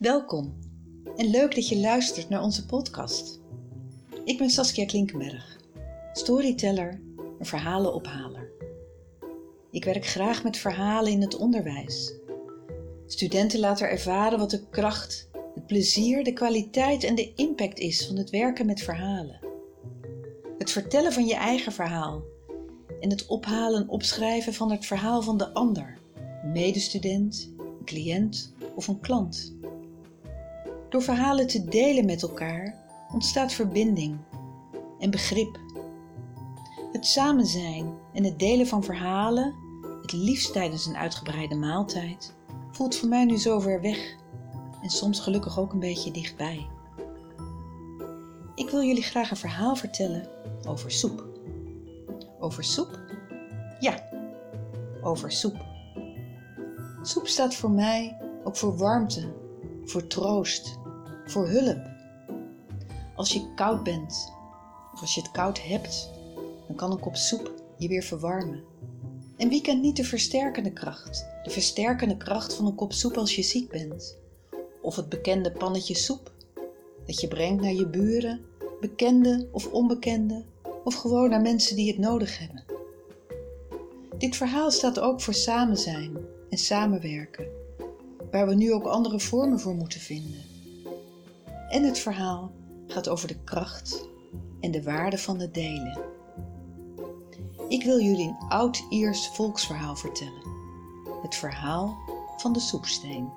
Welkom en leuk dat je luistert naar onze podcast. Ik ben Saskia Klinkenberg, storyteller en verhalenophaler. Ik werk graag met verhalen in het onderwijs. Studenten laten ervaren wat de kracht, het plezier, de kwaliteit en de impact is van het werken met verhalen. Het vertellen van je eigen verhaal en het ophalen en opschrijven van het verhaal van de ander, een medestudent, een cliënt of een klant. Door verhalen te delen met elkaar ontstaat verbinding en begrip. Het samen zijn en het delen van verhalen, het liefst tijdens een uitgebreide maaltijd, voelt voor mij nu zo ver weg en soms gelukkig ook een beetje dichtbij. Ik wil jullie graag een verhaal vertellen over soep. Over soep? Ja, over soep. Soep staat voor mij ook voor warmte, voor troost, voor hulp. Als je koud bent, of als je het koud hebt, dan kan een kop soep je weer verwarmen. En wie kent niet de versterkende kracht? De versterkende kracht van een kop soep als je ziek bent. Of het bekende pannetje soep dat je brengt naar je buren, bekende of onbekende, of gewoon naar mensen die het nodig hebben. Dit verhaal staat ook voor samen zijn en samenwerken, waar we nu ook andere vormen voor moeten vinden. En het verhaal gaat over de kracht en de waarde van het delen. Ik wil jullie een oud-Iers volksverhaal vertellen. Het verhaal van de soepsteen.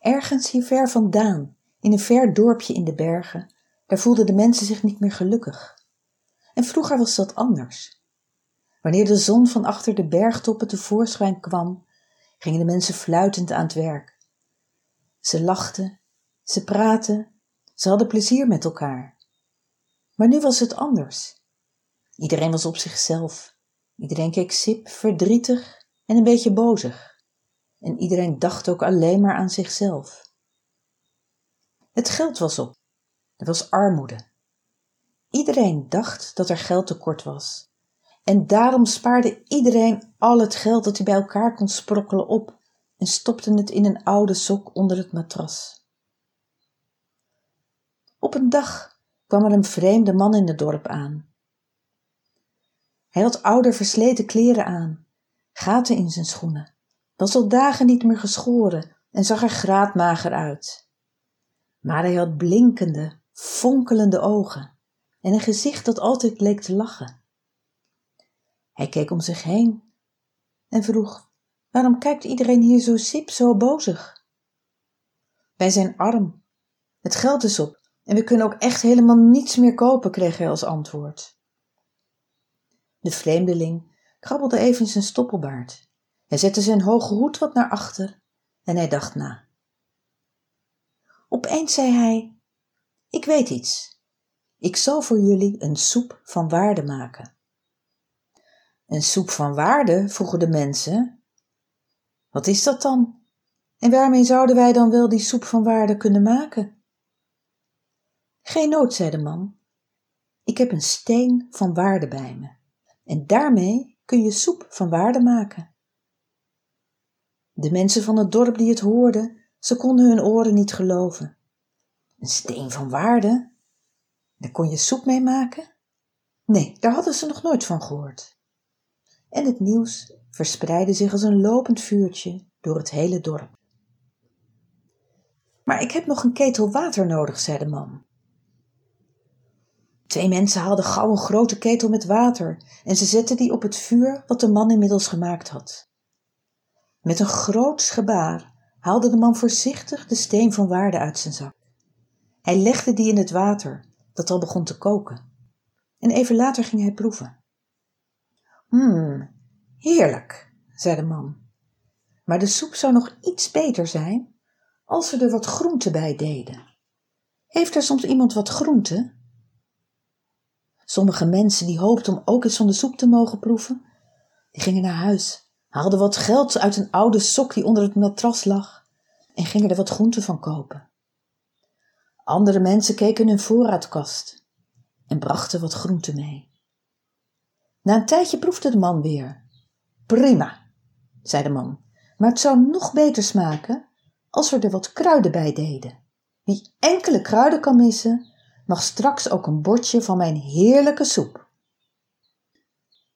Ergens hier ver vandaan, in een ver dorpje in de bergen, daar voelden de mensen zich niet meer gelukkig. En vroeger was dat anders. Wanneer de zon van achter de bergtoppen tevoorschijn kwam, gingen de mensen fluitend aan het werk. Ze lachten, ze praten, ze hadden plezier met elkaar. Maar nu was het anders. Iedereen was op zichzelf. Iedereen keek sip, verdrietig en een beetje bozig. En iedereen dacht ook alleen maar aan zichzelf. Het geld was op. Er was armoede. Iedereen dacht dat er geld tekort was. En daarom spaarde iedereen al het geld dat hij bij elkaar kon sprokkelen op en stopte het in een oude sok onder het matras. Op een dag kwam er een vreemde man in het dorp aan. Hij had oude versleten kleren aan, gaten in zijn schoenen, was al dagen niet meer geschoren en zag er graadmager uit. Maar hij had blinkende, fonkelende ogen en een gezicht dat altijd leek te lachen. Hij keek om zich heen en vroeg Waarom kijkt iedereen hier zo sip, zo bozig? Wij zijn arm. Het geld is op en we kunnen ook echt helemaal niets meer kopen, kreeg hij als antwoord. De vreemdeling krabbelde even zijn stoppelbaard. Hij zette zijn hoge hoed wat naar achter en hij dacht na. Opeens zei hij: Ik weet iets. Ik zal voor jullie een soep van waarde maken. Een soep van waarde? vroegen de mensen wat is dat dan? En waarmee zouden wij dan wel die soep van waarde kunnen maken? Geen nood, zei de man. Ik heb een steen van waarde bij me. En daarmee kun je soep van waarde maken. De mensen van het dorp die het hoorden, ze konden hun oren niet geloven. Een steen van waarde? Daar kon je soep mee maken? Nee, daar hadden ze nog nooit van gehoord. En het nieuws verspreidde zich als een lopend vuurtje door het hele dorp. Maar ik heb nog een ketel water nodig, zei de man. Twee mensen haalden gauw een grote ketel met water en ze zetten die op het vuur wat de man inmiddels gemaakt had. Met een groots gebaar haalde de man voorzichtig de steen van waarde uit zijn zak. Hij legde die in het water, dat al begon te koken. En even later ging hij proeven. Hmm, heerlijk, zei de man. Maar de soep zou nog iets beter zijn als we er wat groente bij deden. Heeft er soms iemand wat groente? Sommige mensen die hoopten om ook eens van de soep te mogen proeven, die gingen naar huis, haalden wat geld uit een oude sok die onder het matras lag en gingen er wat groente van kopen. Andere mensen keken in hun voorraadkast en brachten wat groente mee. Na een tijdje proefde de man weer. Prima, zei de man, maar het zou nog beter smaken als we er wat kruiden bij deden. Wie enkele kruiden kan missen, mag straks ook een bordje van mijn heerlijke soep.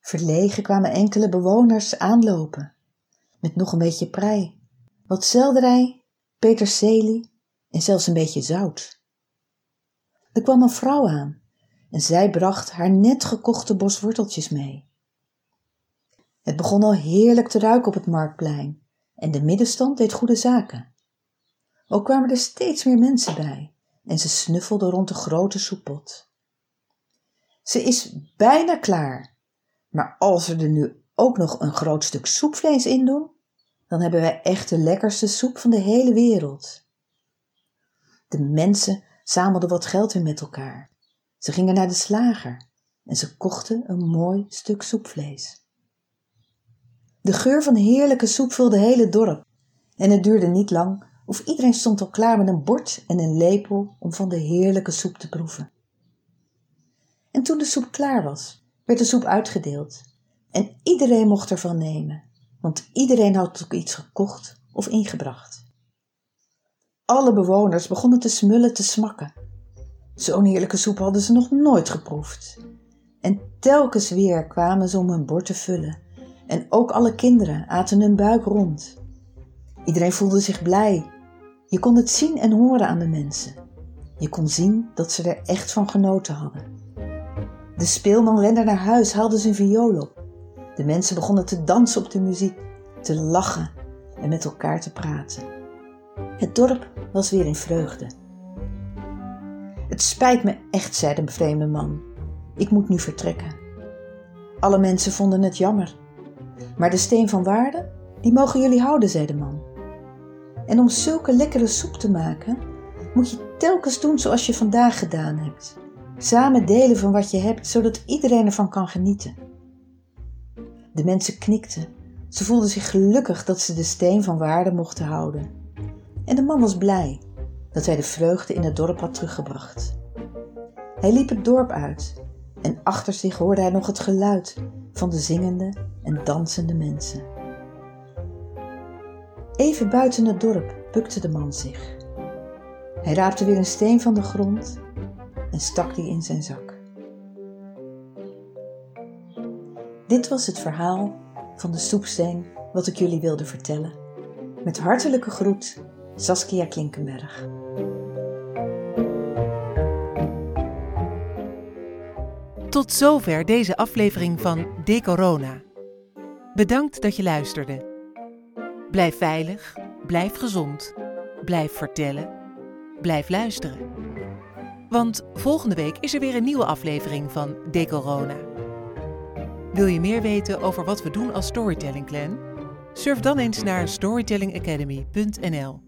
Verlegen kwamen enkele bewoners aanlopen, met nog een beetje prei, wat selderij, peterselie en zelfs een beetje zout. Er kwam een vrouw aan en zij bracht haar net gekochte bos worteltjes mee. Het begon al heerlijk te ruiken op het marktplein en de middenstand deed goede zaken. Ook kwamen er steeds meer mensen bij en ze snuffelde rond de grote soeppot. Ze is bijna klaar, maar als we er nu ook nog een groot stuk soepvlees in doen, dan hebben wij echt de lekkerste soep van de hele wereld. De mensen zamelden wat geld weer met elkaar. Ze gingen naar de slager en ze kochten een mooi stuk soepvlees. De geur van heerlijke soep vulde het hele dorp en het duurde niet lang of iedereen stond al klaar met een bord en een lepel om van de heerlijke soep te proeven. En toen de soep klaar was, werd de soep uitgedeeld en iedereen mocht ervan nemen, want iedereen had ook iets gekocht of ingebracht. Alle bewoners begonnen te smullen te smakken. Zo'n heerlijke soep hadden ze nog nooit geproefd. En telkens weer kwamen ze om hun bord te vullen. En ook alle kinderen aten hun buik rond. Iedereen voelde zich blij je kon het zien en horen aan de mensen. Je kon zien dat ze er echt van genoten hadden. De speelman rende naar huis, haalde zijn viool op. De mensen begonnen te dansen op de muziek, te lachen en met elkaar te praten. Het dorp was weer in vreugde. Het spijt me echt, zei de vreemde man. Ik moet nu vertrekken. Alle mensen vonden het jammer. Maar de steen van waarde, die mogen jullie houden, zei de man. En om zulke lekkere soep te maken, moet je telkens doen zoals je vandaag gedaan hebt. Samen delen van wat je hebt, zodat iedereen ervan kan genieten. De mensen knikten. Ze voelden zich gelukkig dat ze de steen van waarde mochten houden. En de man was blij dat hij de vreugde in het dorp had teruggebracht. Hij liep het dorp uit en achter zich hoorde hij nog het geluid van de zingende en dansende mensen. Even buiten het dorp bukte de man zich. Hij raapte weer een steen van de grond en stak die in zijn zak. Dit was het verhaal van de soepsteen wat ik jullie wilde vertellen. Met hartelijke groet, Saskia Klinkenberg. Tot zover deze aflevering van De Corona. Bedankt dat je luisterde. Blijf veilig, blijf gezond, blijf vertellen, blijf luisteren. Want volgende week is er weer een nieuwe aflevering van De Corona. Wil je meer weten over wat we doen als Storytelling Clan? Surf dan eens naar storytellingacademy.nl.